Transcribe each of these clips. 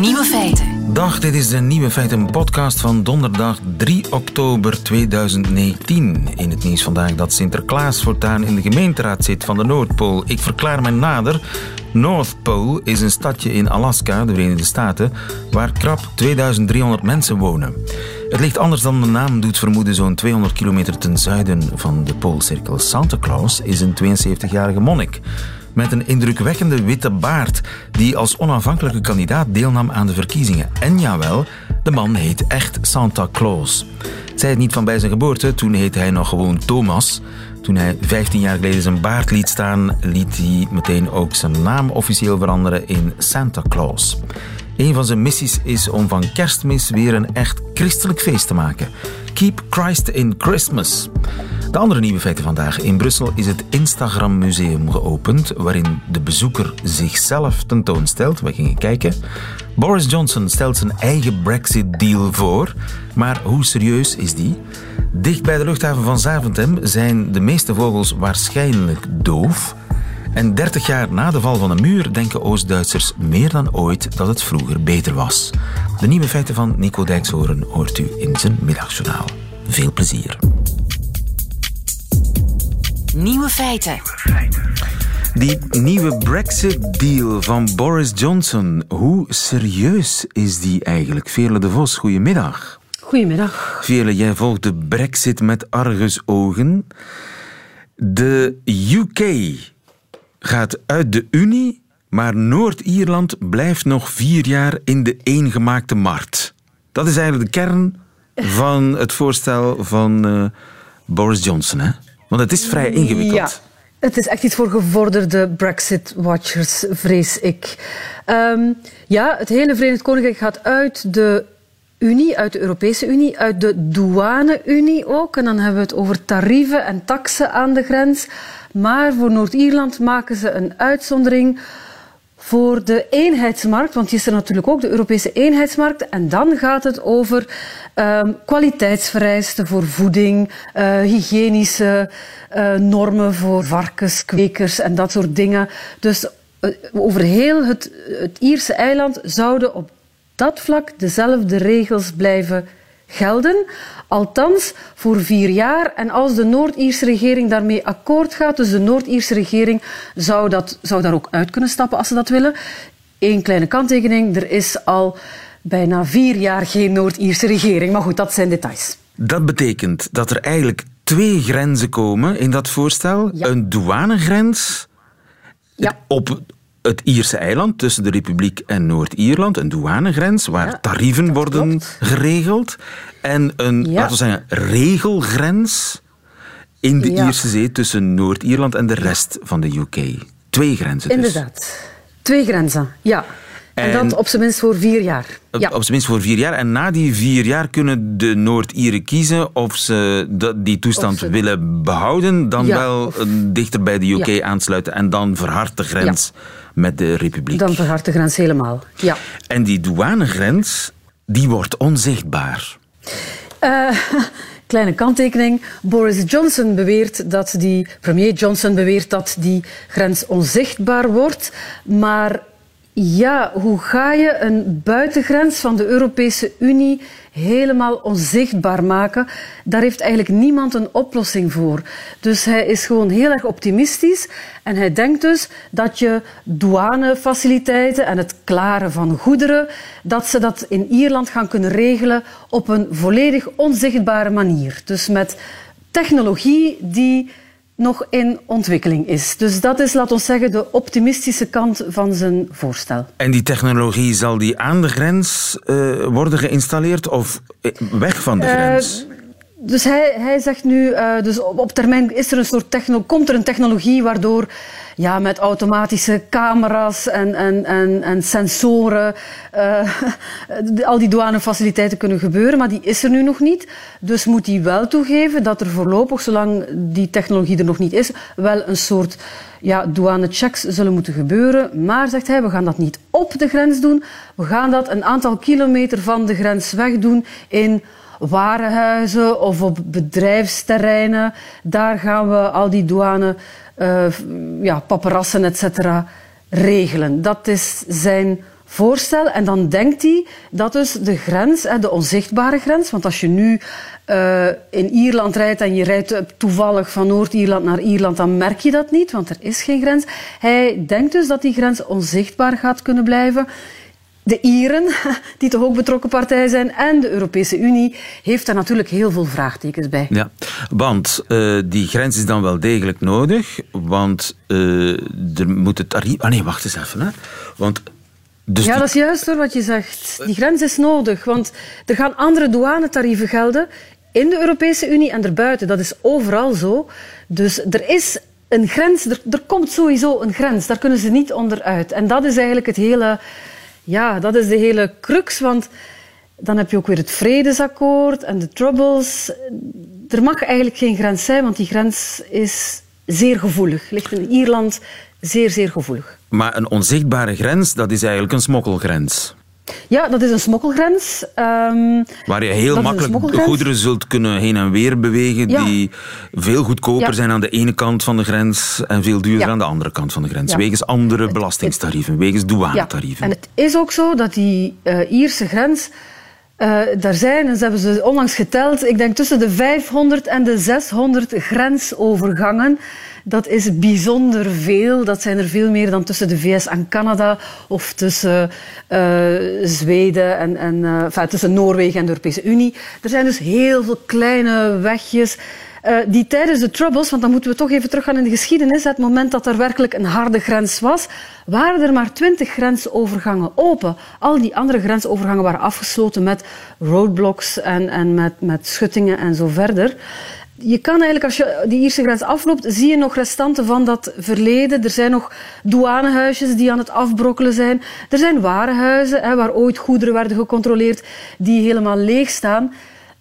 Nieuwe feiten. Dag, dit is de Nieuwe Feiten podcast van donderdag 3 oktober 2019. In het nieuws vandaag dat Sinterklaas voortaan in de gemeenteraad zit van de Noordpool. Ik verklaar mij nader. North Pole is een stadje in Alaska, de Verenigde Staten, waar krap 2300 mensen wonen. Het ligt anders dan de naam doet vermoeden zo'n 200 kilometer ten zuiden van de Poolcirkel. Santa Claus is een 72-jarige monnik met een indrukwekkende witte baard die als onafhankelijke kandidaat deelnam aan de verkiezingen. En jawel, de man heet echt Santa Claus. Zij het niet van bij zijn geboorte, toen heette hij nog gewoon Thomas. Toen hij 15 jaar geleden zijn baard liet staan, liet hij meteen ook zijn naam officieel veranderen in Santa Claus. Een van zijn missies is om van kerstmis weer een echt christelijk feest te maken. Keep Christ in Christmas. De andere nieuwe feiten vandaag. In Brussel is het Instagram Museum geopend, waarin de bezoeker zichzelf tentoonstelt. We gingen kijken. Boris Johnson stelt zijn eigen Brexit-deal voor. Maar hoe serieus is die? Dicht bij de luchthaven van Zaventem zijn de meeste vogels waarschijnlijk doof. En 30 jaar na de val van de muur denken Oost-Duitsers meer dan ooit dat het vroeger beter was. De nieuwe feiten van Nico Dijkshoorn hoort u in zijn middagjournaal. Veel plezier. Nieuwe feiten. Die nieuwe Brexit-deal van Boris Johnson, hoe serieus is die eigenlijk? Veerle de Vos, goedemiddag. Goedemiddag. Veerle, jij volgt de Brexit met argusogen. De UK gaat uit de Unie, maar Noord-Ierland blijft nog vier jaar in de eengemaakte markt. Dat is eigenlijk de kern van het voorstel van uh, Boris Johnson, hè? Want het is vrij ingewikkeld. Ja. Het is echt iets voor gevorderde Brexit-watchers, vrees ik. Um, ja, het hele Verenigd Koninkrijk gaat uit de Unie, uit de Europese Unie, uit de douane-Unie ook. En dan hebben we het over tarieven en taxen aan de grens. Maar voor Noord-Ierland maken ze een uitzondering voor de eenheidsmarkt, want die is er natuurlijk ook, de Europese eenheidsmarkt. En dan gaat het over um, kwaliteitsvereisten voor voeding, uh, hygiënische uh, normen voor varkens, kwekers en dat soort dingen. Dus uh, over heel het, het Ierse eiland zouden op dat vlak dezelfde regels blijven gelden. Althans voor vier jaar. En als de Noord-Ierse regering daarmee akkoord gaat, dus de Noord-Ierse regering zou, dat, zou daar ook uit kunnen stappen als ze dat willen. Eén kleine kanttekening, er is al bijna vier jaar geen Noord-Ierse regering. Maar goed, dat zijn details. Dat betekent dat er eigenlijk twee grenzen komen in dat voorstel. Ja. Een douanegrens Ja. op het Ierse eiland tussen de Republiek en Noord-Ierland, een douanegrens waar Ja, tarieven worden klopt. geregeld. En een, Ja. laten we zeggen, regelgrens in de Ja. Ierse Zee tussen Noord-Ierland en de rest van de UK. Twee grenzen dus. Inderdaad. Twee grenzen, ja. En, En- dat op zijn minst voor vier jaar. Op, Ja. op zijn minst voor vier jaar. En na die vier jaar kunnen de Noord-Ieren kiezen of ze die toestand ze- willen behouden, dan Ja, wel of- dichter bij de UK Ja. aansluiten en dan verhardt de grens met de Republiek. Dan verhardt de grens helemaal. Ja. En die douanegrens, die wordt onzichtbaar. Eh, kleine kanttekening. Boris Johnson beweert dat die, premier Johnson beweert dat die grens onzichtbaar wordt. Maar ja, hoe ga je een buitengrens van de Europese Unie helemaal onzichtbaar maken? Daar heeft eigenlijk niemand een oplossing voor. Dus hij is gewoon heel erg optimistisch. En hij denkt dus dat je douanefaciliteiten en het klaren van goederen, dat ze dat in Ierland gaan kunnen regelen op een volledig onzichtbare manier. Dus met technologie die nog in ontwikkeling is. Dus dat is, laat ons zeggen, de optimistische kant van zijn voorstel. En die technologie, zal die aan de grens eh, worden geïnstalleerd of eh, weg van de Eh, grens? Dus hij, hij zegt nu, eh, dus op, termijn is er een soort techno, komt er een technologie waardoor ja, met automatische camera's en, en, en, en sensoren eh, al die douanefaciliteiten kunnen gebeuren, maar die is er nu nog niet. Dus moet hij wel toegeven dat er voorlopig, zolang die technologie er nog niet is, wel een soort ja, douanechecks zullen moeten gebeuren. Maar, zegt hij, we gaan dat niet op de grens doen. We gaan dat een aantal kilometer van de grens weg doen in warenhuizen of op bedrijfsterreinen. Daar gaan we al die douane, eh, ja, paparassen, et cetera, regelen. Dat is zijn voorstel. En dan denkt hij dat dus de grens, de onzichtbare grens, want als je nu uh, in Ierland rijdt en je rijdt toevallig van Noord-Ierland naar Ierland, dan merk je dat niet, want er is geen grens. Hij denkt dus dat die grens onzichtbaar gaat kunnen blijven. De Ieren, die toch ook betrokken partij zijn, en de Europese Unie, heeft daar natuurlijk heel veel vraagtekens bij. Ja, want uh, die grens is dan wel degelijk nodig, want uh, er moet het tarief... Ah nee, wacht eens even. Hè. Want dus ja, dat is juist hoor wat je zegt. Die grens is nodig, want er gaan andere douanetarieven gelden in de Europese Unie en erbuiten. Dat is overal zo. Dus er is een grens, er, er komt sowieso een grens. Daar kunnen ze niet onderuit. En dat is eigenlijk het hele ja, dat is de hele crux, want dan heb je ook weer het vredesakkoord en de troubles. Er mag eigenlijk geen grens zijn, want die grens is zeer gevoelig. Ligt in Ierland zeer, zeer gevoelig. Maar een onzichtbare grens, dat is eigenlijk een smokkelgrens. Ja, dat is een smokkelgrens. Um, Waar je heel makkelijk goederen zult kunnen heen en weer bewegen die veel goedkoper zijn aan de ene kant van de grens en veel duurder aan de andere kant van de grens. Wegens andere belastingtarieven, wegens douanetarieven. En het is ook zo dat die uh, Ierse grens... Uh, daar zijn, en ze hebben ze onlangs geteld, ik denk tussen de 500 en de 600 grensovergangen dat is bijzonder veel. Dat zijn er veel meer dan tussen de VS en Canada of tussen uh, Zweden en, en enfin, tussen Noorwegen en de Europese Unie. Er zijn dus heel veel kleine wegjes. Uh, die tijdens de Troubles, want dan moeten we toch even teruggaan in de geschiedenis, het moment dat er werkelijk een harde grens was, waren er maar twintig grensovergangen open. Al die andere grensovergangen waren afgesloten met roadblocks en, en met, met schuttingen en zo verder je kan eigenlijk, als je die Ierse grens afloopt, zie je nog restanten van dat verleden. Er zijn nog douanehuisjes die aan het afbrokkelen zijn. Er zijn warenhuizen hè, waar ooit goederen werden gecontroleerd, die helemaal leeg staan.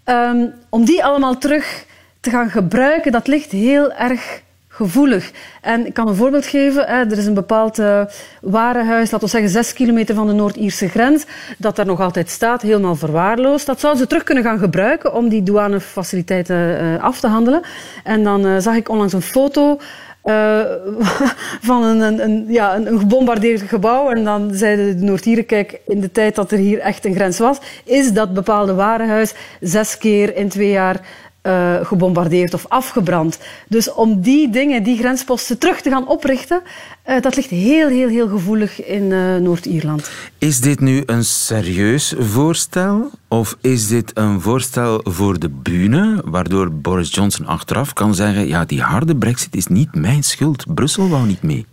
Um, om die allemaal terug te gaan gebruiken, dat ligt heel erg gevoelig. En ik kan een voorbeeld geven. Er is een bepaald uh, warenhuis, laten we zeggen zes kilometer van de Noord-Ierse grens, dat daar nog altijd staat, helemaal verwaarloosd. Dat zouden ze terug kunnen gaan gebruiken om die douanefaciliteiten uh, af te handelen. En dan uh, zag ik onlangs een foto van een, een, een, ja, een, gebombardeerd gebouw. En dan zeiden de Noord-Ieren, kijk, in de tijd dat er hier echt een grens was, is dat bepaalde warenhuis zes keer in twee jaar uh, gebombardeerd of afgebrand. Dus om die dingen, die grensposten terug te gaan oprichten, uh, dat ligt heel, heel, heel gevoelig in uh, Noord-Ierland. Is dit nu een serieus voorstel? Of is dit een voorstel voor de bühne, waardoor Boris Johnson achteraf kan zeggen: ja, die harde brexit is niet mijn schuld. Brussel wou niet mee.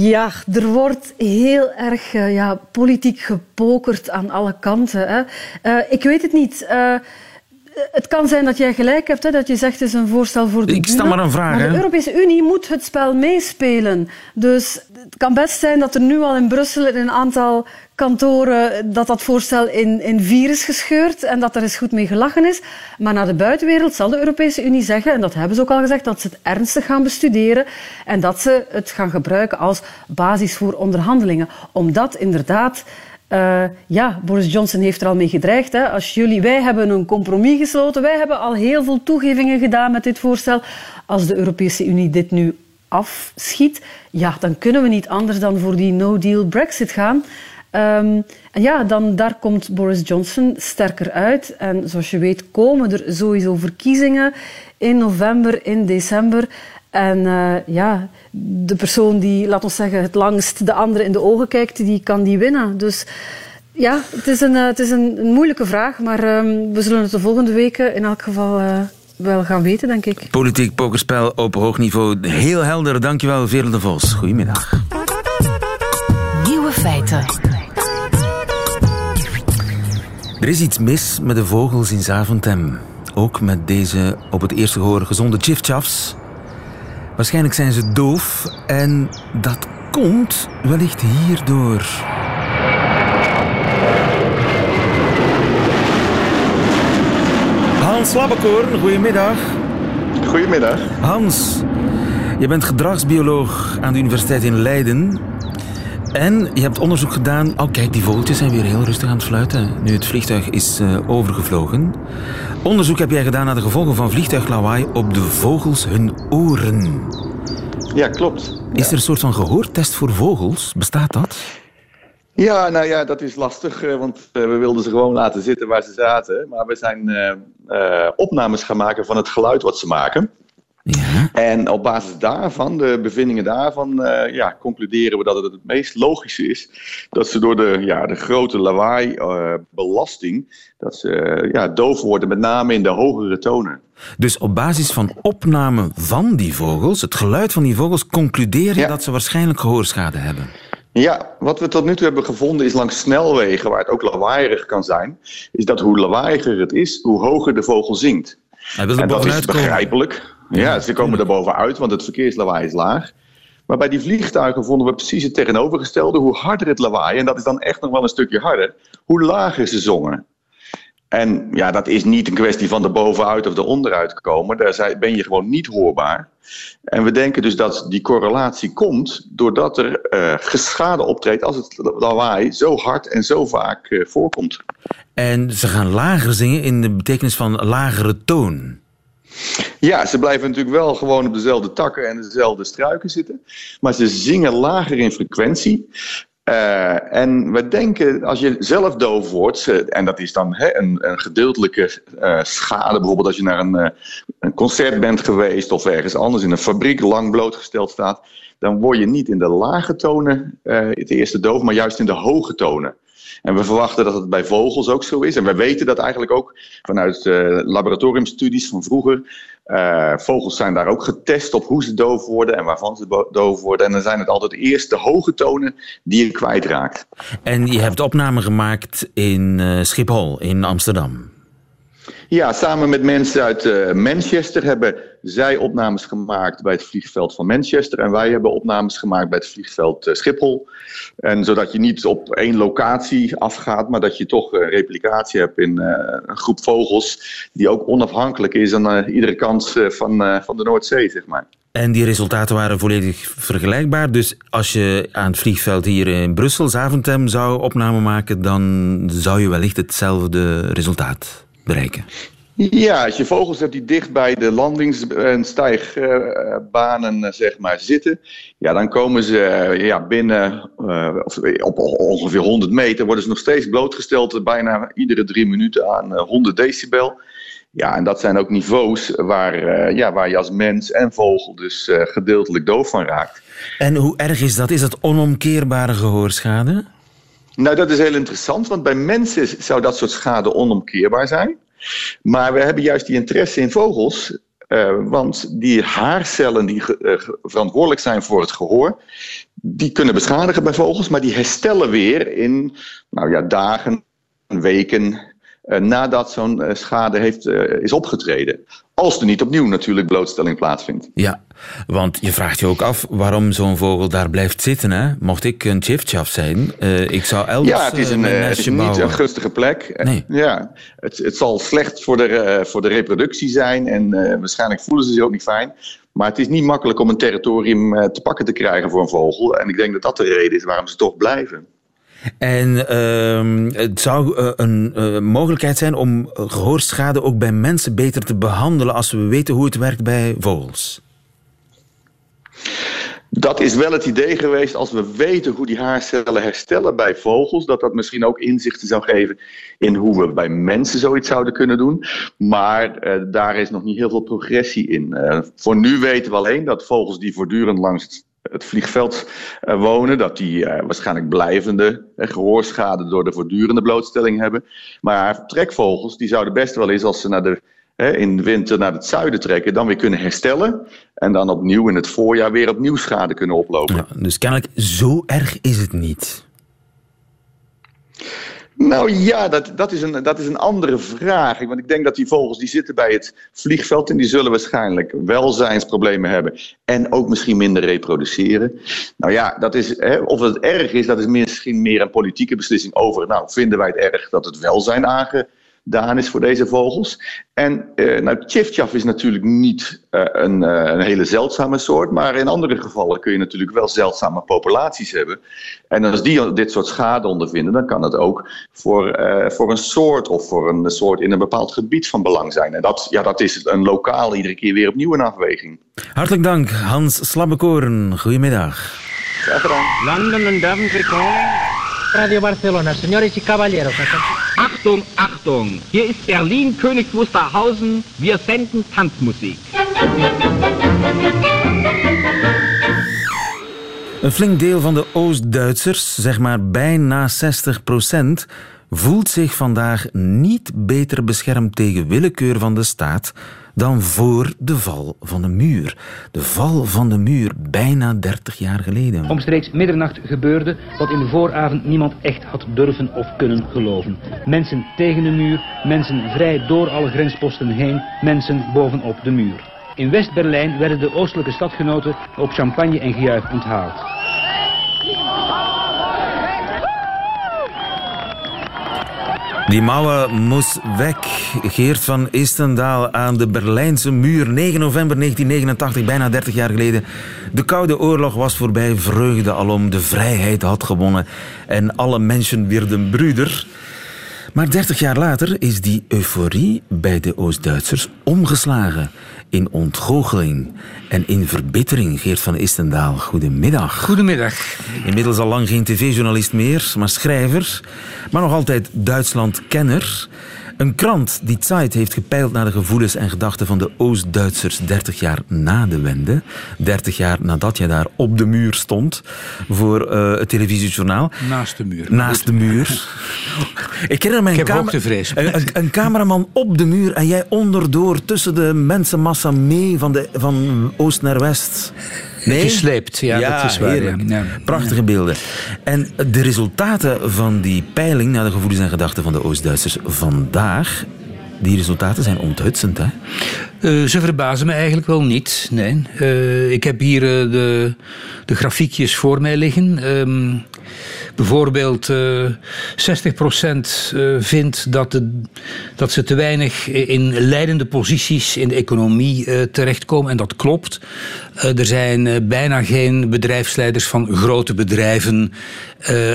Ja, er wordt heel erg ja, politiek gepokerd aan alle kanten. Hè. ik weet het niet het kan zijn dat jij gelijk hebt, hè, dat je zegt het is een voorstel voor de Ik stel maar een vraag. Maar de Europese Unie moet het spel meespelen. Dus het kan best zijn dat er nu al in Brussel in een aantal kantoren dat dat voorstel in, in vier is gescheurd en dat er eens goed mee gelachen is. Maar naar de buitenwereld zal de Europese Unie zeggen, en dat hebben ze ook al gezegd, dat ze het ernstig gaan bestuderen en dat ze het gaan gebruiken als basis voor onderhandelingen. Omdat inderdaad uh, ja, Boris Johnson heeft er al mee gedreigd. Hè. Als jullie, wij hebben een compromis gesloten. Wij hebben al heel veel toegevingen gedaan met dit voorstel. Als de Europese Unie dit nu afschiet, ja, dan kunnen we niet anders dan voor die no-deal Brexit gaan. Um, en ja, dan, daar komt Boris Johnson sterker uit. En zoals je weet komen er sowieso verkiezingen in november, in december. En uh, ja, de persoon die, laat ons zeggen, het langst de andere in de ogen kijkt, die kan die winnen. Dus ja, het is een, uh, het is een, een, moeilijke vraag, maar um, we zullen het de volgende weken in elk geval uh, wel gaan weten, denk ik. Politiek pokerspel op hoog niveau. Heel helder. Dankjewel, Veerle de Vos. Goedemiddag. Nieuwe feiten. Er is iets mis met de vogels in Zaventem. Ook met deze op het eerste gehoor gezonde chifchafs. Waarschijnlijk zijn ze doof en dat komt wellicht hierdoor. Hans Labbekoorn, goedemiddag. Goedemiddag. Hans, je bent gedragsbioloog aan de Universiteit in Leiden. En je hebt onderzoek gedaan. Oh, kijk, die vogeltjes zijn weer heel rustig aan het fluiten. Nu het vliegtuig is uh, overgevlogen. Onderzoek heb jij gedaan naar de gevolgen van vliegtuiglawaai op de vogels hun oren. Ja, klopt. Is er een soort van gehoortest voor vogels? Bestaat dat? Ja, nou ja, dat is lastig, eh, want we wilden ze gewoon laten zitten waar ze zaten. Maar we zijn uh, opnames gaan maken van het geluid wat ze maken. Ja. En op basis daarvan, de bevindingen daarvan, uh, ja, concluderen we dat het het meest logische is dat ze door de, ja, de grote lawaai-belasting, uh, dat ze ja, doof worden, met name in de hogere tonen. Dus op basis van opname van die vogels, het geluid van die vogels, concludeer je dat ze waarschijnlijk gehoorschade hebben? Ja, wat we tot nu toe hebben gevonden is langs snelwegen, waar het ook lawaaierig kan zijn, is dat hoe lawaaiiger het is, hoe hoger de vogel zingt. en dat is begrijpelijk. Ja, ze komen er bovenuit, want het verkeerslawaai is laag. Maar bij die vliegtuigen vonden we precies het tegenovergestelde. Hoe harder het lawaai, en dat is dan echt nog wel een stukje harder, hoe lager ze zongen. En ja, dat is niet een kwestie van de bovenuit of de onderuit komen. Daar ben je gewoon niet hoorbaar. En we denken dus dat die correlatie komt doordat er uh, geschade optreedt als het lawaai zo hard en zo vaak uh, voorkomt. En ze gaan lager zingen in de betekenis van lagere toon. Ja, ze blijven natuurlijk wel gewoon op dezelfde takken en dezelfde struiken zitten. Maar ze zingen lager in frequentie. Uh, en we denken, als je zelf doof wordt, en dat is dan een, een, gedeeltelijke uh, schade, bijvoorbeeld als je naar een, een, concert bent geweest of ergens anders in een fabriek lang blootgesteld staat, dan word je niet in de lage tonen het eerste doof, maar juist in de hoge tonen. En we verwachten dat het bij vogels ook zo is. En we weten dat eigenlijk ook vanuit laboratoriumstudies van vroeger. Uh, vogels zijn daar ook getest op hoe ze doof worden en waarvan ze doof worden. En dan zijn het altijd eerst de hoge tonen die je kwijtraakt. En je hebt opnamen gemaakt in uh, Schiphol, in Amsterdam. Ja, samen met mensen uit Manchester hebben zij opnames gemaakt bij het vliegveld van Manchester. En wij hebben opnames gemaakt bij het vliegveld uh, Schiphol. En zodat je niet op één locatie afgaat, maar dat je toch een replicatie hebt in uh, een groep vogels. die ook onafhankelijk is aan iedere kant van, van de Noordzee, zeg maar. En die resultaten waren volledig vergelijkbaar. Dus als je aan het vliegveld hier in Brussel, Zaventem, zou opname maken, dan zou je wellicht hetzelfde resultaat bereiken? Ja, als je vogels hebt die dicht bij de landings- en stijgbanen uh, zeg maar, zitten, ja, dan komen ze uh, ja, binnen uh, op ongeveer 100 meter, worden ze nog steeds blootgesteld bijna iedere drie minuten aan 100 decibel. Ja, en dat zijn ook niveaus waar, ja, waar je als mens en vogel dus gedeeltelijk doof van raakt. En hoe erg is dat? Is dat onomkeerbare gehoorschade? Nou, dat is heel interessant, want bij mensen zou dat soort schade onomkeerbaar zijn. Maar we hebben juist die interesse in vogels, uh, want die haarcellen die uh, verantwoordelijk zijn voor het gehoor, die kunnen beschadigen bij vogels, maar die herstellen weer in nou ja, dagen, weken uh, nadat zo'n schade heeft, is opgetreden. Als er niet opnieuw natuurlijk blootstelling plaatsvindt. Ja, want je vraagt je ook af waarom zo'n vogel daar blijft zitten. Hè? Mocht ik een chifchaf zijn, uh, ik zou elders Ja, het is, een, uh, het is niet een gunstige plek. Nee. Ja, het, het zal slecht voor de, uh, voor de reproductie zijn en waarschijnlijk voelen ze zich ook niet fijn. Maar het is niet makkelijk om een territorium te pakken te krijgen voor een vogel. En ik denk dat dat de reden is waarom ze toch blijven. En uh, het zou uh, een uh, mogelijkheid zijn om gehoorschade ook bij mensen beter te behandelen als we weten hoe het werkt bij vogels. Dat is wel het idee geweest als we weten hoe die haarcellen herstellen bij vogels, dat dat misschien ook inzichten zou geven in hoe we bij mensen zoiets zouden kunnen doen. Maar uh, daar is nog niet heel veel progressie in. Voor nu weten we alleen dat vogels die voortdurend langs het vliegveld uh, wonen, dat die waarschijnlijk blijvende gehoorschade door de voortdurende blootstelling hebben. Maar trekvogels die zouden best wel eens als ze naar de in de winter naar het zuiden trekken, dan weer kunnen herstellen. En dan opnieuw in het voorjaar weer opnieuw schade kunnen oplopen. Ja, dus kennelijk zo erg is het niet. Nou ja, dat, dat, is een, dat is een andere vraag. Want ik denk dat die vogels die zitten bij het vliegveld en die zullen waarschijnlijk welzijnsproblemen hebben. En ook misschien minder reproduceren. Nou ja, dat is, hè, of het erg is, dat is misschien meer een politieke beslissing over. Nou, vinden wij het erg dat het welzijn aange daan is voor deze vogels. En uh, nou, Tjiftjaf is natuurlijk niet uh, een, uh, een, hele zeldzame soort, maar in andere gevallen kun je natuurlijk wel zeldzame populaties hebben. En als die dit soort schade ondervinden, dan kan het ook voor, voor een soort of voor een soort in een bepaald gebied van belang zijn. En dat, ja, dat is een lokaal iedere keer weer opnieuw een afweging. Hartelijk dank, Hans Slabbekoren. Goedemiddag. Graag gedaan. London and calling. Radio Barcelona, señores y caballeros. Achtung, Achtung! Hier ist Berlin, Königs Wusterhausen. Wir senden Tanzmusik. Een flink deel van de Oost-Duitsers, zeg maar bijna 60 procent, voelt zich vandaag niet beter beschermd tegen willekeur van de staat dan voor de val van de muur. De val van de muur, bijna 30 jaar geleden. Omstreeks middernacht gebeurde wat in de vooravond niemand echt had durven of kunnen geloven. Mensen tegen de muur, mensen vrij door alle grensposten heen, mensen bovenop de muur. In West-Berlijn werden de oostelijke stadgenoten op champagne en gejuich onthaald. Die mouwen moest weg. Geert van Istendaal aan de Berlijnse muur. 9 november 1989, bijna 30 jaar geleden. De Koude Oorlog was voorbij. Vreugde alom. De vrijheid had gewonnen. En alle mensen werden broeder. Maar 30 jaar later is die euforie bij de Oost-Duitsers omgeslagen in ontgoocheling en in verbittering. Geert van Istendaal, goedemiddag. Goedemiddag. Inmiddels al lang geen tv-journalist meer, maar schrijver. Maar nog altijd Duitsland-kenner. Een krant die Zeit heeft gepeild naar de gevoelens en gedachten van de Oost-Duitsers 30 jaar na de wende. 30 jaar nadat je daar op de muur stond voor uh, het televisiejournaal. Naast de muur. Naast de muur. Ik herinner me een, kamer, een, een, cameraman op de muur en jij onderdoor tussen de mensenmassa mee van, de, van oost naar west. Nee? Gesleept, ja, ja dat is waar. Ja. Prachtige beelden. En de resultaten van die peiling naar de gevoelens en gedachten van de Oost-Duitsers vandaag, die resultaten zijn onthutsend, hè? Uh, ze verbazen me eigenlijk wel niet, nee. Uh, ik heb hier uh, de, de grafiekjes voor mij liggen. Um, Bijvoorbeeld uh, eh, 60% uh, eh, vindt dat, de, dat ze te weinig in leidende posities in de economie terechtkomen. En dat klopt. er zijn bijna geen bedrijfsleiders van grote bedrijven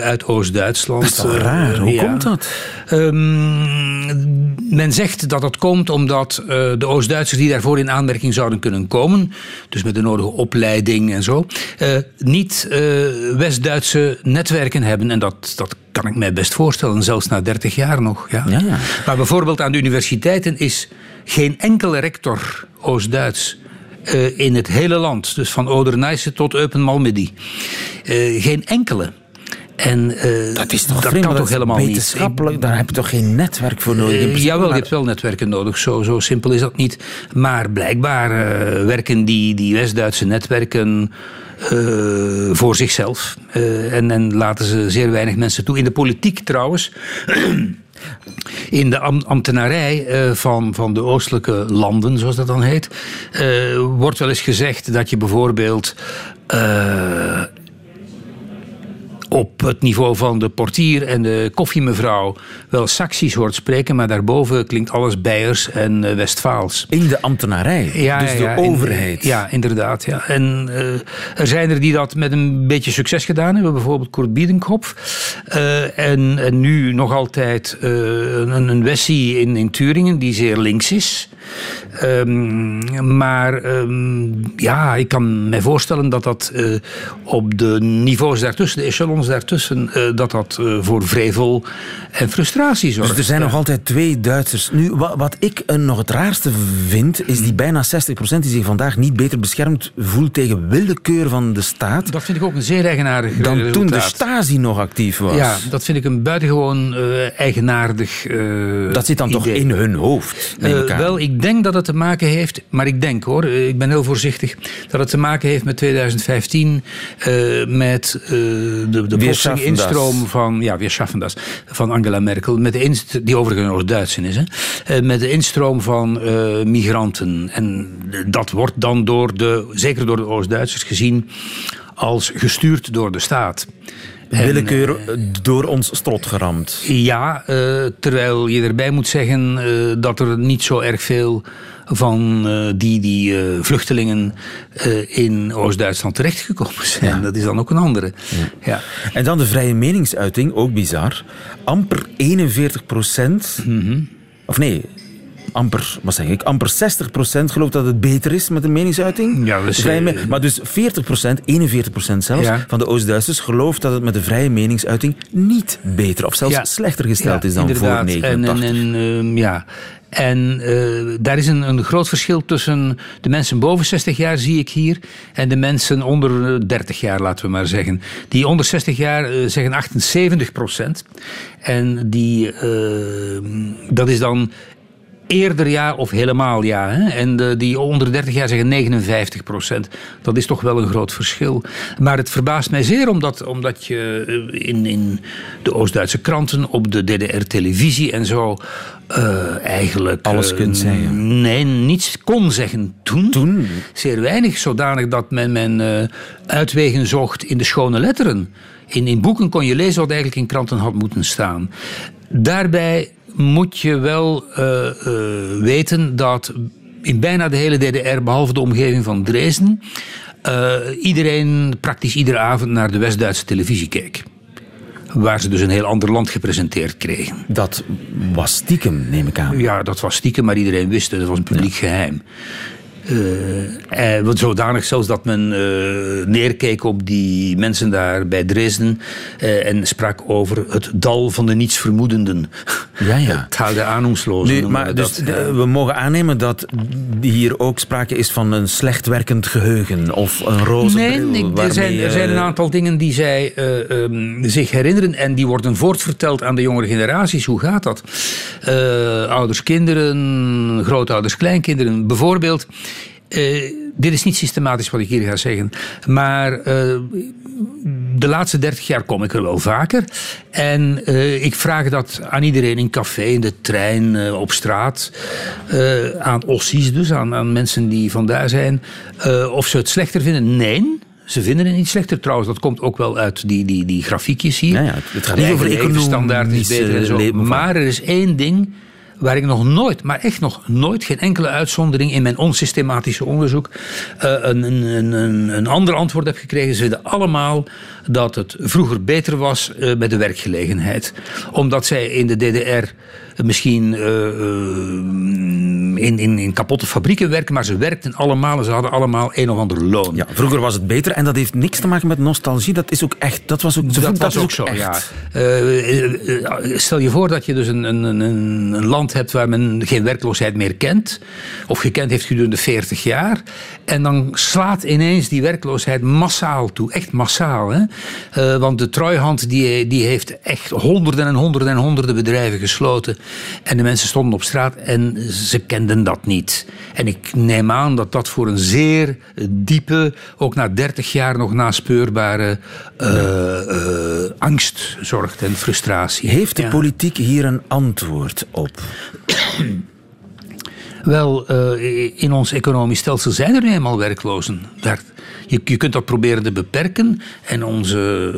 uit Oost-Duitsland. Dat is toch raar? Hoe komt dat? Um, men zegt dat dat komt omdat de Oost-Duitsers die daarvoor in aanmerking zouden kunnen komen, dus met de nodige opleiding en zo, niet West-Duitse netwerken hebben. En dat, dat kan ik mij best voorstellen, zelfs na 30 jaar nog. Ja. ja, ja. Maar bijvoorbeeld aan de universiteiten is geen enkele rector Oost-Duits. Uh, in het hele land, dus van Oder-Neisse tot Eupen-Malmedy. Uh, geen enkele. En, uh, dat is toch, dat kan toch helemaal wetenschappelijk, niet. Daar heb je toch geen netwerk voor nodig? Uh, jawel, je hebt wel netwerken nodig. Zo, zo simpel is dat niet. Maar blijkbaar uh, werken die, die West-Duitse netwerken uh, voor zichzelf. Uh, en, en laten ze zeer weinig mensen toe. In de politiek trouwens. In de ambtenarij uh, van, van de oostelijke landen, zoals dat dan heet, wordt wel eens gezegd dat je bijvoorbeeld op het niveau van de portier en de koffiemevrouw wel Saxisch hoort spreken, maar daarboven klinkt alles Beiers en uh, Westfaals. In de ambtenarij, ja, dus de overheid. ja, inderdaad. Ja. En uh, er zijn er die dat met een beetje succes gedaan hebben, bijvoorbeeld Kurt Biedenkopf. Uh, en, en, nu nog altijd een, een Wessie in, in Turingen, die zeer links is. Um, maar um, ja, ik kan mij voorstellen dat dat op de niveaus daartussen, de echelons daartussen, uh, dat dat uh, voor vrevel en frustratie zorgt. Dus er zijn nog altijd twee Duitsers. Nu, wat, wat ik nog het raarste vind, is die bijna 60% die zich vandaag niet beter beschermd voelt tegen willekeur van de staat. Dat vind ik ook een zeer eigenaardig Dan resultaat. toen de Stasi nog actief was. Ja, dat vind ik een buitengewoon eigenaardig Dat zit dan idee. toch in hun hoofd? wel, ik denk dat het te maken heeft, maar ik denk hoor, ik ben heel voorzichtig, dat het te maken heeft met 2015, uh, met uh, de, de instroom van, ja, weer das, van Angela Merkel, met de inst die overigens nog Duits is, hè, uh, met de instroom van migranten. En dat wordt dan door de, zeker door de Oost-Duitsers gezien, als gestuurd door de staat. Willekeur uh, door ons strot geramd. Ja, uh, terwijl je erbij moet zeggen uh, dat er niet zo erg veel van die, die vluchtelingen in Oost-Duitsland terechtgekomen zijn. Ja. Dat is dan ook een andere. Ja. ja. En dan de vrije meningsuiting, ook bizar. Amper 41 procent. Mm -hmm. Of nee, amper, wat zeg ik, amper 60% gelooft dat het beter is met een meningsuiting. Ja, dus, Vrije eh, maar dus 40%, 41% zelfs, Ja. van de Oost-Duitsers gelooft dat het met de vrije meningsuiting niet beter of zelfs Ja. slechter gesteld is dan inderdaad. voor 89. En, en, en, ehm, ja. En eh, daar is een, een groot verschil tussen de mensen boven 60 jaar, zie ik hier, en de mensen onder eh, 30 jaar, laten we maar zeggen. Die onder 60 jaar eh, zeggen 78 procent. En die, eh, dat is dan eerder ja of helemaal ja. Hè? En de, die onder 30 jaar zeggen 59 procent. Dat is toch wel een groot verschil. Maar het verbaast mij zeer omdat, omdat je eh, in, in de Oost-Duitse kranten, op de DDR-televisie en zo. eh, eigenlijk. Alles eh, kunt zeggen. Nee, niets kon zeggen toen. Toen? Zeer weinig, zodanig dat men, men eh, uitwegen zocht in de schone letteren. In, in boeken kon je lezen wat eigenlijk in kranten had moeten staan. Daarbij moet je wel eh, eh, weten dat in bijna de hele DDR, behalve de omgeving van Dresden, eh, iedereen praktisch iedere avond naar de West-Duitse televisie keek. Waar ze dus een heel ander land gepresenteerd kregen. Dat was stiekem, neem ik aan. Ja, dat was stiekem, maar iedereen wist het. Dat was een publiek geheim. Eh, eh, wat zodanig zelfs dat men neerkeek op die mensen daar bij Dresden en sprak over het dal van de nietsvermoedenden. Ja, ja. Het haalde aannoemslozen. Nu, maar we dus dat, de- ja. we mogen aannemen dat hier ook sprake is van een slecht werkend geheugen of een roze Nee, bril. er, zijn, er zijn een eh, aantal dingen die zij eh, ehm, zich herinneren en die worden voortverteld aan de jongere generaties. Hoe gaat dat? Eh, ouders, kinderen, grootouders, kleinkinderen. Bijvoorbeeld, eh, dit is niet systematisch wat ik hier ga zeggen, maar eh, de laatste 30 jaar kom ik er wel vaker. En eh, ik vraag dat aan iedereen in café, in de trein, op straat. aan ossies dus, aan, aan mensen die vandaar zijn. of ze het slechter vinden. Nee. Ze vinden het niet slechter trouwens. Dat komt ook wel uit die, die, die grafiekjes hier. Ja, ja, het gaat niet over levensstandaard is beter en zo. economische. Maar er is één ding waar ik nog nooit, maar echt nog nooit, geen enkele uitzondering in mijn onsystematische onderzoek eh, een, een, een, een, ander antwoord heb gekregen. Ze vinden allemaal dat het vroeger beter was eh, met de werkgelegenheid. Omdat zij in de DDR misschien eh, eh, in, in, in kapotte fabrieken werken, maar ze werkten allemaal en ze hadden allemaal een of ander loon. Ja, vroeger was het beter en dat heeft niks te maken met nostalgie. Dat is ook echt. Dat was ook, Dat, was is ook zo, echt. ja. Eh, eh, stel je voor dat je dus een, een, een, een land hebt waar men geen werkloosheid meer kent. Of gekend heeft gedurende 40 jaar. En dan slaat ineens die werkloosheid massaal toe. Echt massaal. Hè? Eh, want de Trooihand die, die heeft echt honderden en honderden en honderden bedrijven gesloten. En de mensen stonden op straat en ze kenden dat niet. En ik neem aan dat dat voor een zeer diepe, ook na 30 jaar nog naspeurbare eh, eh, angst zorgt en frustratie. Heeft de Ja. politiek hier een antwoord op? Wel, eh, in ons economisch stelsel zijn er nu eenmaal werklozen. Daar, je, je kunt dat proberen te beperken en onze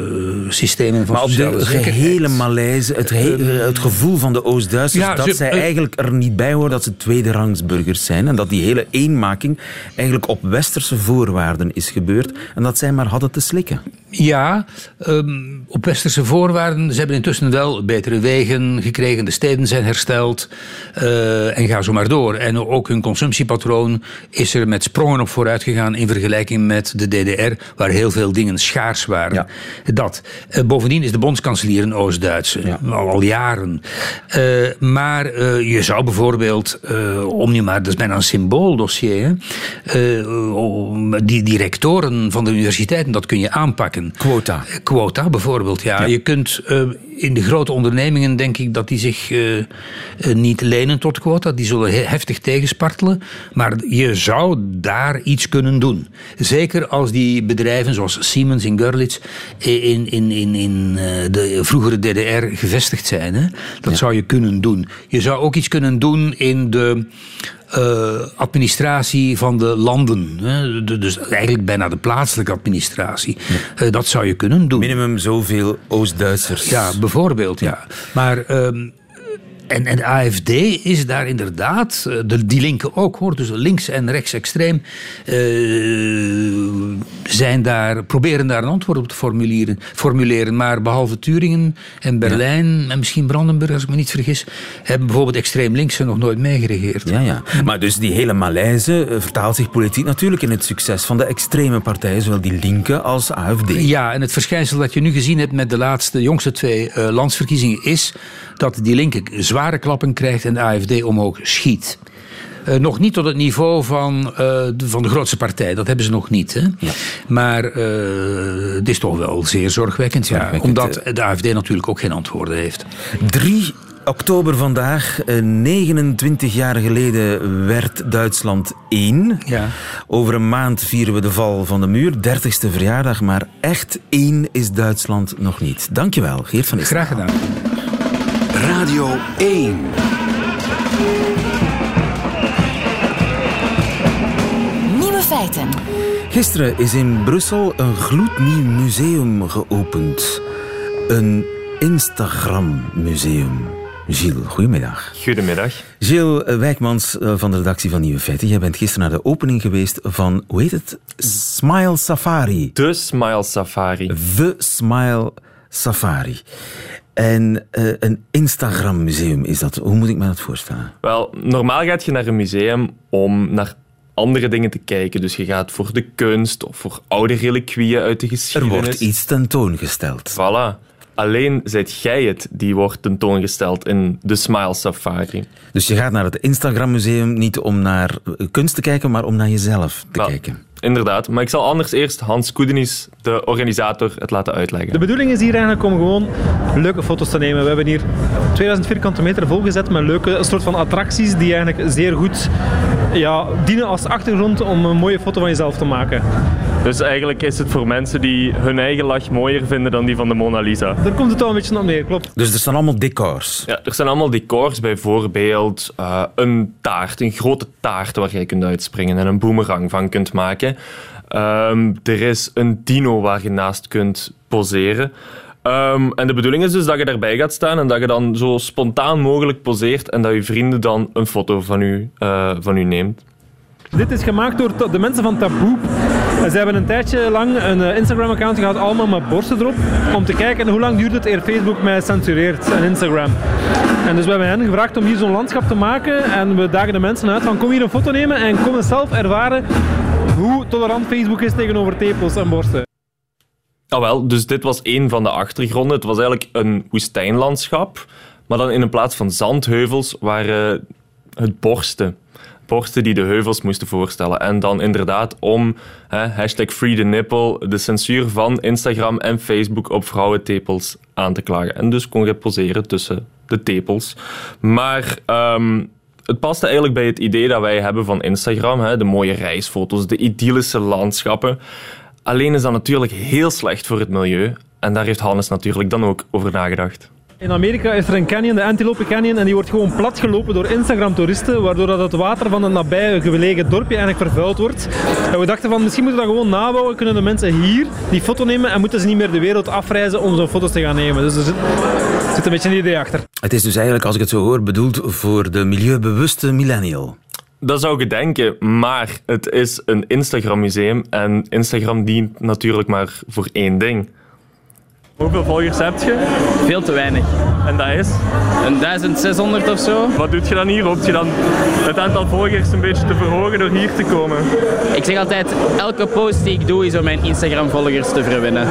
eh, systemen van Maar op sociale de gehele malaise, het, he- het gevoel van de Oost-Duitsers, Ja, dat ze- zij eh, eigenlijk er niet bij horen dat ze tweederangsburgers zijn. En dat die hele eenmaking eigenlijk op westerse voorwaarden is gebeurd. En dat zij maar hadden te slikken. Ja, ehm, op westerse voorwaarden. Ze hebben intussen wel betere wegen gekregen. De steden zijn hersteld. eh, en ga zo maar door. En ook hun consumptiepatroon is er met sprongen op vooruit gegaan in vergelijking met de DDR, waar heel veel dingen schaars waren. Dat. Eh, bovendien is de bondskanselier een Oost-Duitse. Al, al jaren. Eh, maar eh, je zou bijvoorbeeld, om nu maar, dat is bijna een symbooldossier, om- die, die rectoren van de universiteiten, dat kun je aanpakken. Quota. Quota bijvoorbeeld, ja. Je kunt in de grote ondernemingen, denk ik, dat die zich niet lenen tot quota. Die zullen he- heftig tegenspartelen. Maar je zou daar iets kunnen doen. Zeker als die bedrijven zoals Siemens in Görlitz in, in, in, in eh, de vroegere DDR gevestigd zijn. Hè? Dat zou je kunnen doen. Je zou ook iets kunnen doen in de eh, administratie van de landen. Hè? De- dus eigenlijk bijna de plaatselijke administratie. Eh, dat zou je kunnen doen. Minimum zoveel Oost-Duitsers. Ja, bijvoorbeeld, ja. Maar. ehm, en, en de AFD is daar inderdaad, eh, de, die linken ook hoor, dus links en rechtsextreem, eh, zijn daar, proberen daar een antwoord op te formuleren. formuleren. Maar behalve Turingen en Berlijn en misschien Brandenburg, als ik me niet vergis, hebben bijvoorbeeld extreem linkse nog nooit meegeregeerd. Ja, ja. Maar dus die hele malaise eh, vertaalt zich politiek natuurlijk in het succes van de extreme partijen, zowel die linken als AFD. Ja, en het verschijnsel dat je nu gezien hebt met de laatste, jongste twee uh, landsverkiezingen is dat die linker zware klappen krijgt en de AFD omhoog schiet. Uh, nog niet tot het niveau van, uh, de, van de grootste partij. Dat hebben ze nog niet. Hè? Ja. Maar uh, het is toch wel zeer zorgwekkend. zorgwekkend ja, omdat de AFD natuurlijk ook geen antwoorden heeft. 3 oktober vandaag, 29 jaar geleden, werd Duitsland één. Ja. Over een maand vieren we de val van de muur. 30ste verjaardag, maar echt één is Duitsland nog niet. Dankjewel, Geert van Is. Graag gedaan. Radio 1. Feiten. Gisteren is in Brussel een gloednieuw museum geopend. Een Instagram-museum. Gilles, goedemiddag. Goedemiddag. Gilles Wijkmans eh, van de redactie van Nieuwe Feiten. Jij bent gisteren naar de opening geweest van, hoe heet het? Smile Safari. De Smile Safari. The Smile Safari. En uh, een Instagram-museum is dat. Hoe moet ik me dat voorstellen? Wel, normaal gaat je naar een museum om naar andere dingen te kijken. Dus je gaat voor de kunst of voor oude reliquieën uit de geschiedenis. Er wordt iets tentoongesteld. Voilà. Alleen zijt jij het die wordt tentoongesteld in de Smile Safari. Dus je gaat naar het Instagram Museum niet om naar kunst te kijken, maar om naar jezelf te Wel, kijken. Inderdaad, maar ik zal anders eerst Hans Koedenis, de organisator, het laten uitleggen. De bedoeling is hier eigenlijk om gewoon leuke foto's te nemen. We hebben hier 2000 vierkante meter volgezet met leuke soort van attracties die eigenlijk zeer goed ja, dienen als achtergrond om een mooie foto van jezelf te maken. Dus eigenlijk is het voor mensen die hun eigen lach mooier vinden dan die van de Mona Lisa. Daar komt het al een beetje op neer, klopt. Dus er staan allemaal decors? Ja, er zijn allemaal decors, bijvoorbeeld uh, een taart, een grote taart waar je kunt uitspringen en een boemerang van kunt maken. Um, er is een dino waar je naast kunt poseren. Um, en de bedoeling is dus dat je daarbij gaat staan en dat je dan zo spontaan mogelijk poseert en dat je vrienden dan een foto van u, uh, van u neemt. Dit is gemaakt door de mensen van Taboe. Ze hebben een tijdje lang een Instagram-account gehad, allemaal met borsten erop, om te kijken hoe lang duurt het eer Facebook mij censureert en Instagram. En dus we hebben hen gevraagd om hier zo'n landschap te maken en we dagen de mensen uit van kom hier een foto nemen en kom eens zelf ervaren hoe tolerant Facebook is tegenover tepels en borsten. Ah, wel, dus dit was één van de achtergronden. Het was eigenlijk een woestijnlandschap, maar dan in een plaats van zandheuvels waren het borsten. Borsten die de heuvels moesten voorstellen. En dan inderdaad om hè, hashtag free the nipple de censuur van Instagram en Facebook op vrouwentepels aan te klagen. En dus kon je poseren tussen de tepels. Maar um, het paste eigenlijk bij het idee dat wij hebben van Instagram. Hè, de mooie reisfoto's, de idyllische landschappen. Alleen is dat natuurlijk heel slecht voor het milieu. En daar heeft Hannes natuurlijk dan ook over nagedacht. In Amerika is er een canyon, de Antelope Canyon, en die wordt gewoon platgelopen door Instagram-toeristen, waardoor dat het water van het nabije gelegen dorpje eigenlijk vervuild wordt. En we dachten van, misschien moeten we dat gewoon nabouwen, kunnen de mensen hier die foto nemen en moeten ze niet meer de wereld afreizen om zo'n foto's te gaan nemen. Dus er zit, er zit een beetje een idee achter. Het is dus eigenlijk, als ik het zo hoor, bedoeld voor de milieubewuste millennial. Dat zou ik denken, maar het is een Instagram-museum en Instagram dient natuurlijk maar voor één ding. Hoeveel volgers heb je? Veel te weinig. En dat is? Een 1600 of zo. Wat doe je dan hier? Hoopt je dan het aantal volgers een beetje te verhogen door hier te komen? Ik zeg altijd, elke post die ik doe is om mijn Instagram-volgers te verwinnen.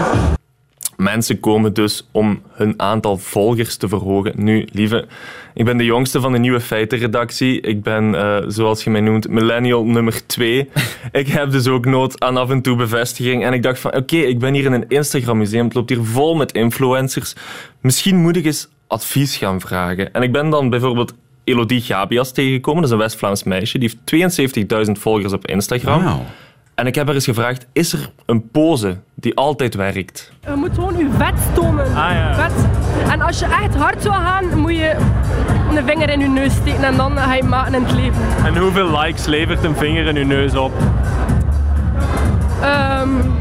Mensen komen dus om hun aantal volgers te verhogen. Nu, lieve, ik ben de jongste van de nieuwe feitenredactie. Ik ben, uh, zoals je mij noemt, millennial nummer 2. ik heb dus ook nood aan af en toe bevestiging. En ik dacht van, oké, okay, ik ben hier in een Instagram-museum. Het loopt hier vol met influencers. Misschien moet ik eens advies gaan vragen. En ik ben dan bijvoorbeeld Elodie Gabias tegengekomen. Dat is een West-Vlaams meisje. Die heeft 72.000 volgers op Instagram. Wow. En ik heb haar eens gevraagd, is er een pose die altijd werkt? Je moet gewoon je vet tonen. Ah, ja. Vet. En als je echt hard wil gaan, moet je een vinger in je neus steken en dan ga je maken in het leven. En hoeveel likes levert een vinger in je neus op? Um,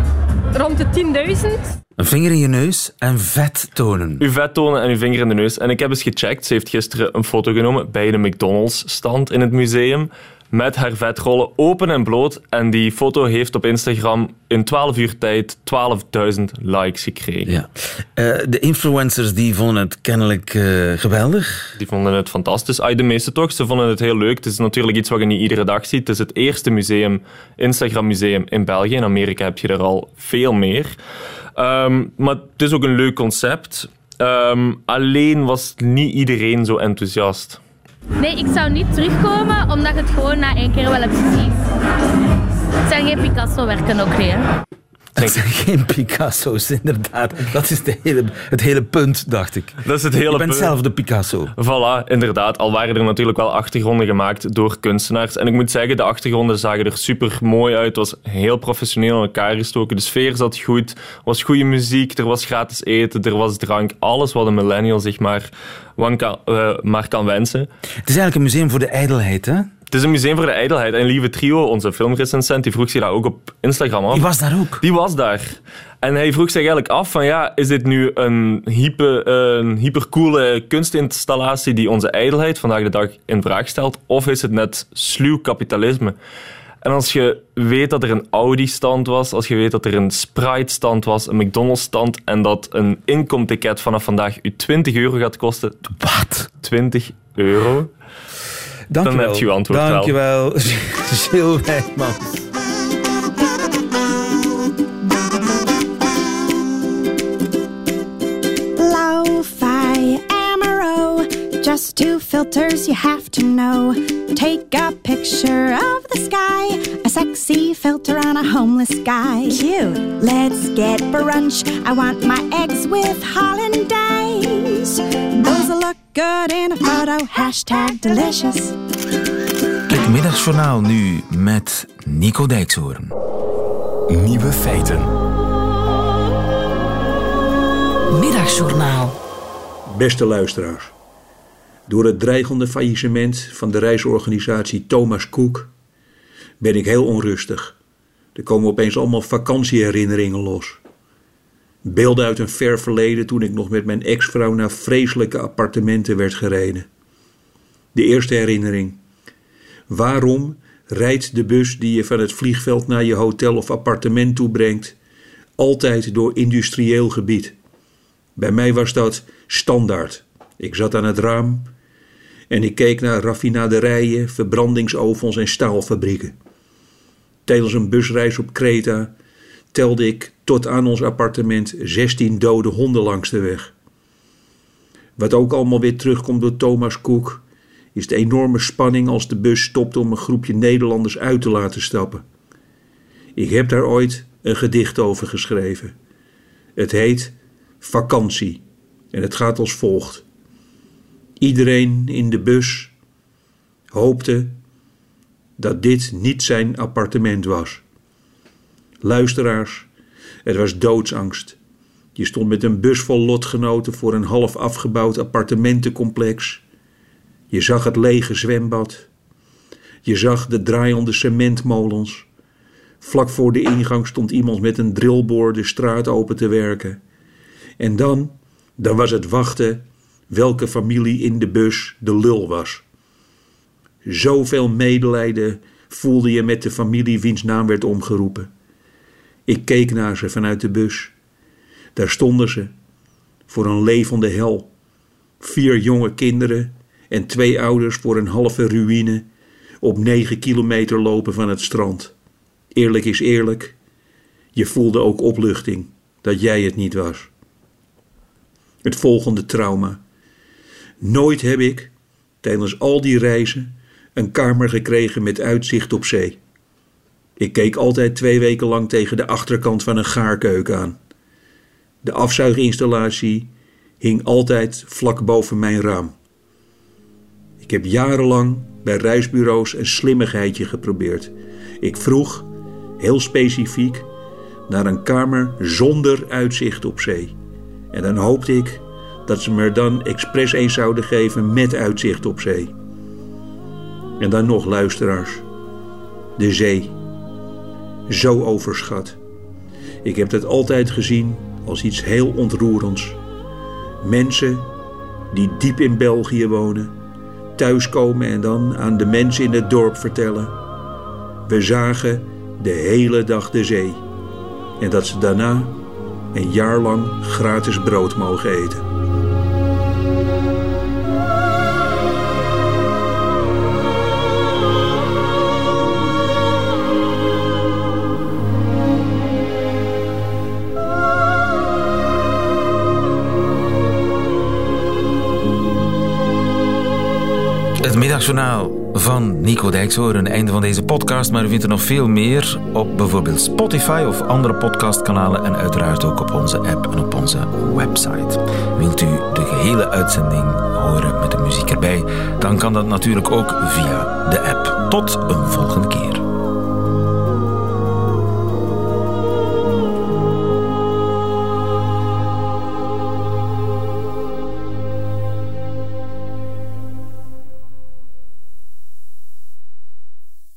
rond de 10.000. Een vinger in je neus en vet tonen. Uw vet tonen en uw vinger in de neus. En ik heb eens gecheckt. Ze heeft gisteren een foto genomen bij de McDonald's-stand in het museum. Met haar vetrollen open en bloot. En die foto heeft op Instagram in 12 uur tijd 12.000 likes gekregen. Ja. Uh, de influencers die vonden het kennelijk uh, geweldig. Die vonden het fantastisch. Ay, de meeste toch. Ze vonden het heel leuk. Het is natuurlijk iets wat je niet iedere dag ziet. Het is het eerste museum, Instagram museum in België. In Amerika heb je er al veel meer. Um, maar het is ook een leuk concept. Um, alleen was niet iedereen zo enthousiast. Nee, ik zou niet terugkomen omdat het gewoon na één keer wel heb gezien. Het zijn geen Picasso-werken ook hè? Het zijn geen Picasso's, inderdaad. Dat is de hele, het hele punt, dacht ik. Dat is het hele Je bent zelf de Picasso. Voilà, inderdaad. Al waren er natuurlijk wel achtergronden gemaakt door kunstenaars. En ik moet zeggen, de achtergronden zagen er super mooi uit. Het was heel professioneel in elkaar gestoken. De sfeer zat goed. Er was goede muziek, er was gratis eten, er was drank. Alles wat een millennial zich maar, kan, uh, maar kan wensen. Het is eigenlijk een museum voor de ijdelheid, hè? Het is een museum voor de ijdelheid. En Lieve Trio, onze filmrecensent, die vroeg zich daar ook op Instagram af. Die was daar ook? Die was daar. En hij vroeg zich eigenlijk af van ja, is dit nu een, hyper, een hypercoole kunstinstallatie die onze ijdelheid vandaag de dag in vraag stelt? Of is het net sluw kapitalisme? En als je weet dat er een Audi-stand was, als je weet dat er een Sprite-stand was, een McDonald's-stand en dat een inkomticket vanaf vandaag u 20 euro gaat kosten. Wat? 20 euro? Dankjewel. Dan heb je uw antwoord Dankjewel, Gilles Wijkmans. Lo-fi Amaro, just two filters you have to know. Take a picture of the sky, a sexy filter on a homeless guy. Cute. Let's get brunch. I want my eggs with hollandaise. Those will look good in a photo. Hashtag delicious. Het middagjournaal nu met Nico Dijkshoorn. Nieuwe feiten. Middagjournaal. Beste luisteraars. Door het dreigende faillissement van de reisorganisatie Thomas Cook ben ik heel onrustig. Er komen opeens allemaal vakantieherinneringen los. Beelden uit een ver verleden toen ik nog met mijn ex-vrouw naar vreselijke appartementen werd gereden. De eerste herinnering. Waarom rijdt de bus die je van het vliegveld naar je hotel of appartement toebrengt altijd door industrieel gebied? Bij mij was dat standaard. Ik zat aan het raam en ik keek naar raffinaderijen, verbrandingsovens en staalfabrieken. Tijdens een busreis op Kreta telde ik tot aan ons appartement 16 dode honden langs de weg. Wat ook allemaal weer terugkomt door Thomas Cook, is de enorme spanning als de bus stopt om een groepje Nederlanders uit te laten stappen. Ik heb daar ooit een gedicht over geschreven. Het heet Vakantie en het gaat als volgt. Iedereen in de bus hoopte dat dit niet zijn appartement was. Luisteraars, het was doodsangst. Je stond met een bus vol lotgenoten voor een half afgebouwd appartementencomplex. Je zag het lege zwembad. Je zag de draaiende cementmolens. Vlak voor de ingang stond iemand met een drillboor de straat open te werken. En dan, dan was het wachten welke familie in de bus de lul was. Zoveel medelijden voelde je met de familie wiens naam werd omgeroepen. Ik keek naar ze vanuit de bus. Daar stonden ze, voor een levende hel. Vier jonge kinderen en twee ouders voor een halve ruïne op negen kilometer lopen van het strand. Eerlijk is eerlijk, je voelde ook opluchting dat jij het niet was. Het volgende trauma. Nooit heb ik, tijdens al die reizen, een kamer gekregen met uitzicht op zee. Ik keek altijd twee weken lang tegen de achterkant van een gaarkeuken aan. De afzuiginstallatie hing altijd vlak boven mijn raam. Ik heb jarenlang bij reisbureaus een slimmigheidje geprobeerd. Ik vroeg, heel specifiek, naar een kamer zonder uitzicht op zee. En dan hoopte ik dat ze me er dan expres eens zouden geven met uitzicht op zee. En dan nog luisteraars. De zee. Zo overschat. Ik heb dat altijd gezien als iets heel ontroerends. Mensen die diep in België wonen, thuiskomen en dan aan de mensen in het dorp vertellen. We zagen de hele dag de zee. En dat ze daarna een jaar lang gratis brood mogen eten. Middagjournaal van Nico Dijkshoorn. Einde van deze podcast, maar u vindt er nog veel meer op bijvoorbeeld Spotify of andere podcastkanalen en uiteraard ook op onze app en op onze website. Wilt u de gehele uitzending horen met de muziek erbij, dan kan dat natuurlijk ook via de app. Tot een volgende keer.